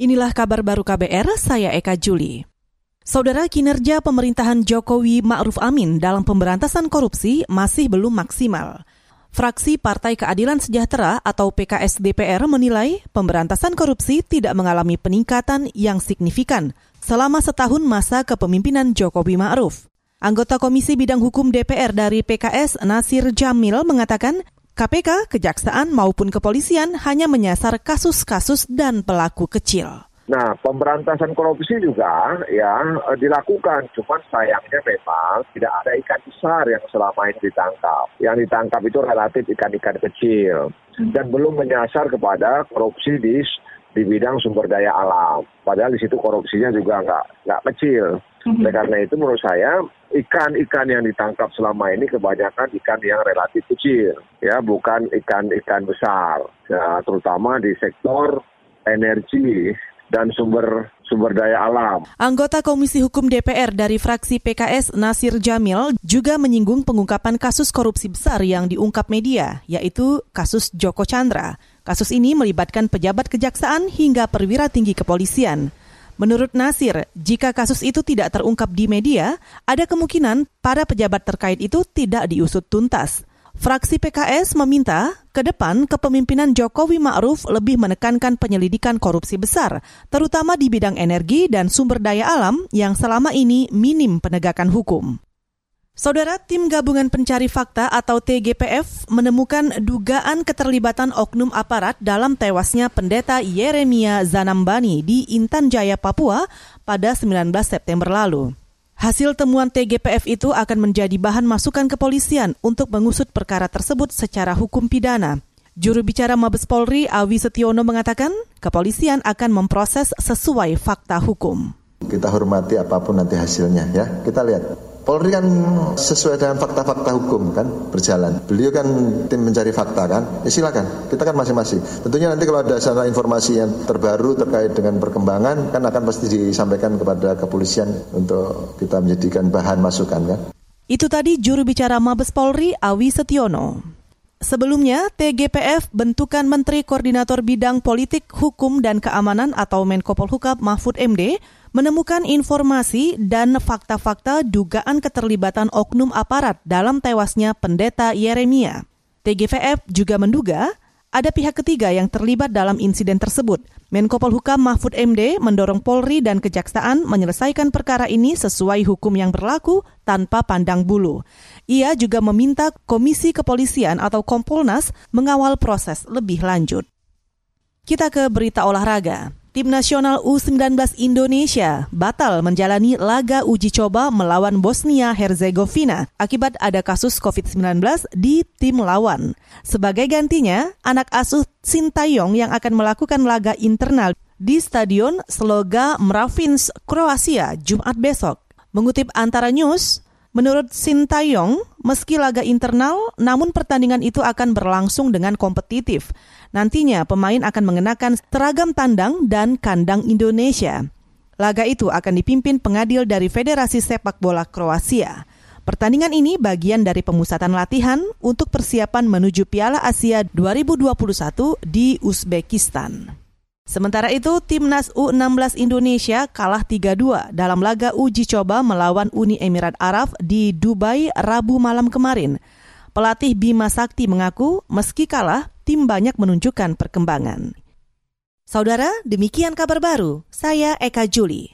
Inilah kabar baru KBR, saya Eka Juli. Saudara kinerja pemerintahan Jokowi Ma'ruf Amin dalam pemberantasan korupsi masih belum maksimal. Fraksi Partai Keadilan Sejahtera atau PKS DPR menilai pemberantasan korupsi tidak mengalami peningkatan yang signifikan selama setahun masa kepemimpinan Jokowi Ma'ruf. Anggota Komisi Bidang Hukum DPR dari PKS Nasir Jamil mengatakan KPK, kejaksaan maupun kepolisian hanya menyasar kasus-kasus dan pelaku kecil. Nah, pemberantasan korupsi juga ya dilakukan, cuman sayangnya memang tidak ada ikan besar yang selama ini ditangkap. Yang ditangkap itu relatif ikan-ikan kecil dan belum menyasar kepada korupsi di di bidang sumber daya alam. Padahal di situ korupsinya juga nggak nggak kecil. Oleh karena itu menurut saya ikan-ikan yang ditangkap selama ini kebanyakan ikan yang relatif kecil, ya bukan ikan-ikan besar, ya, terutama di sektor energi dan sumber sumber daya alam. Anggota Komisi Hukum DPR dari fraksi PKS Nasir Jamil juga menyinggung pengungkapan kasus korupsi besar yang diungkap media, yaitu kasus Joko Chandra. Kasus ini melibatkan pejabat kejaksaan hingga perwira tinggi kepolisian. Menurut Nasir, jika kasus itu tidak terungkap di media, ada kemungkinan para pejabat terkait itu tidak diusut tuntas. Fraksi PKS meminta ke depan kepemimpinan Jokowi Ma'ruf lebih menekankan penyelidikan korupsi besar, terutama di bidang energi dan sumber daya alam yang selama ini minim penegakan hukum. Saudara tim gabungan pencari fakta atau TGPF menemukan dugaan keterlibatan oknum aparat dalam tewasnya pendeta Yeremia Zanambani di Intan Jaya, Papua pada 19 September lalu. Hasil temuan TGPF itu akan menjadi bahan masukan kepolisian untuk mengusut perkara tersebut secara hukum pidana. Juru bicara Mabes Polri Awi Setiono mengatakan, kepolisian akan memproses sesuai fakta hukum. Kita hormati apa pun nanti hasilnya ya. Kita lihat Polri kan sesuai dengan fakta-fakta hukum kan berjalan. Beliau kan tim mencari fakta kan. Ya silakan. Kita kan masing-masing. Tentunya nanti kalau ada sana informasi yang terbaru terkait dengan perkembangan kan akan pasti disampaikan kepada kepolisian untuk kita menjadikan bahan masukan kan. Itu tadi juru bicara Mabes Polri Awi Setiono. Sebelumnya, TGPF bentukan Menteri Koordinator Bidang Politik, Hukum, dan Keamanan atau Menko Polhukam Mahfud MD menemukan informasi dan fakta-fakta dugaan keterlibatan oknum aparat dalam tewasnya pendeta Yeremia. TGVF juga menduga ada pihak ketiga yang terlibat dalam insiden tersebut. Menko Polhukam Mahfud MD mendorong Polri dan Kejaksaan menyelesaikan perkara ini sesuai hukum yang berlaku tanpa pandang bulu. Ia juga meminta Komisi Kepolisian atau Kompolnas mengawal proses lebih lanjut. Kita ke berita olahraga. Tim nasional U19 Indonesia batal menjalani laga uji coba melawan Bosnia Herzegovina akibat ada kasus COVID-19 di tim lawan. Sebagai gantinya, anak asuh Sintayong yang akan melakukan laga internal di Stadion Sloga Mravins, Kroasia, Jumat besok. Mengutip Antara News, Menurut Sintayong, meski laga internal, namun pertandingan itu akan berlangsung dengan kompetitif. Nantinya pemain akan mengenakan seragam tandang dan kandang Indonesia. Laga itu akan dipimpin pengadil dari Federasi Sepak Bola Kroasia. Pertandingan ini bagian dari pemusatan latihan untuk persiapan menuju Piala Asia 2021 di Uzbekistan. Sementara itu, timnas U16 Indonesia kalah 3-2 dalam laga uji coba melawan Uni Emirat Arab di Dubai Rabu malam kemarin. Pelatih Bima Sakti mengaku meski kalah, tim banyak menunjukkan perkembangan. Saudara, demikian kabar baru. Saya Eka Juli.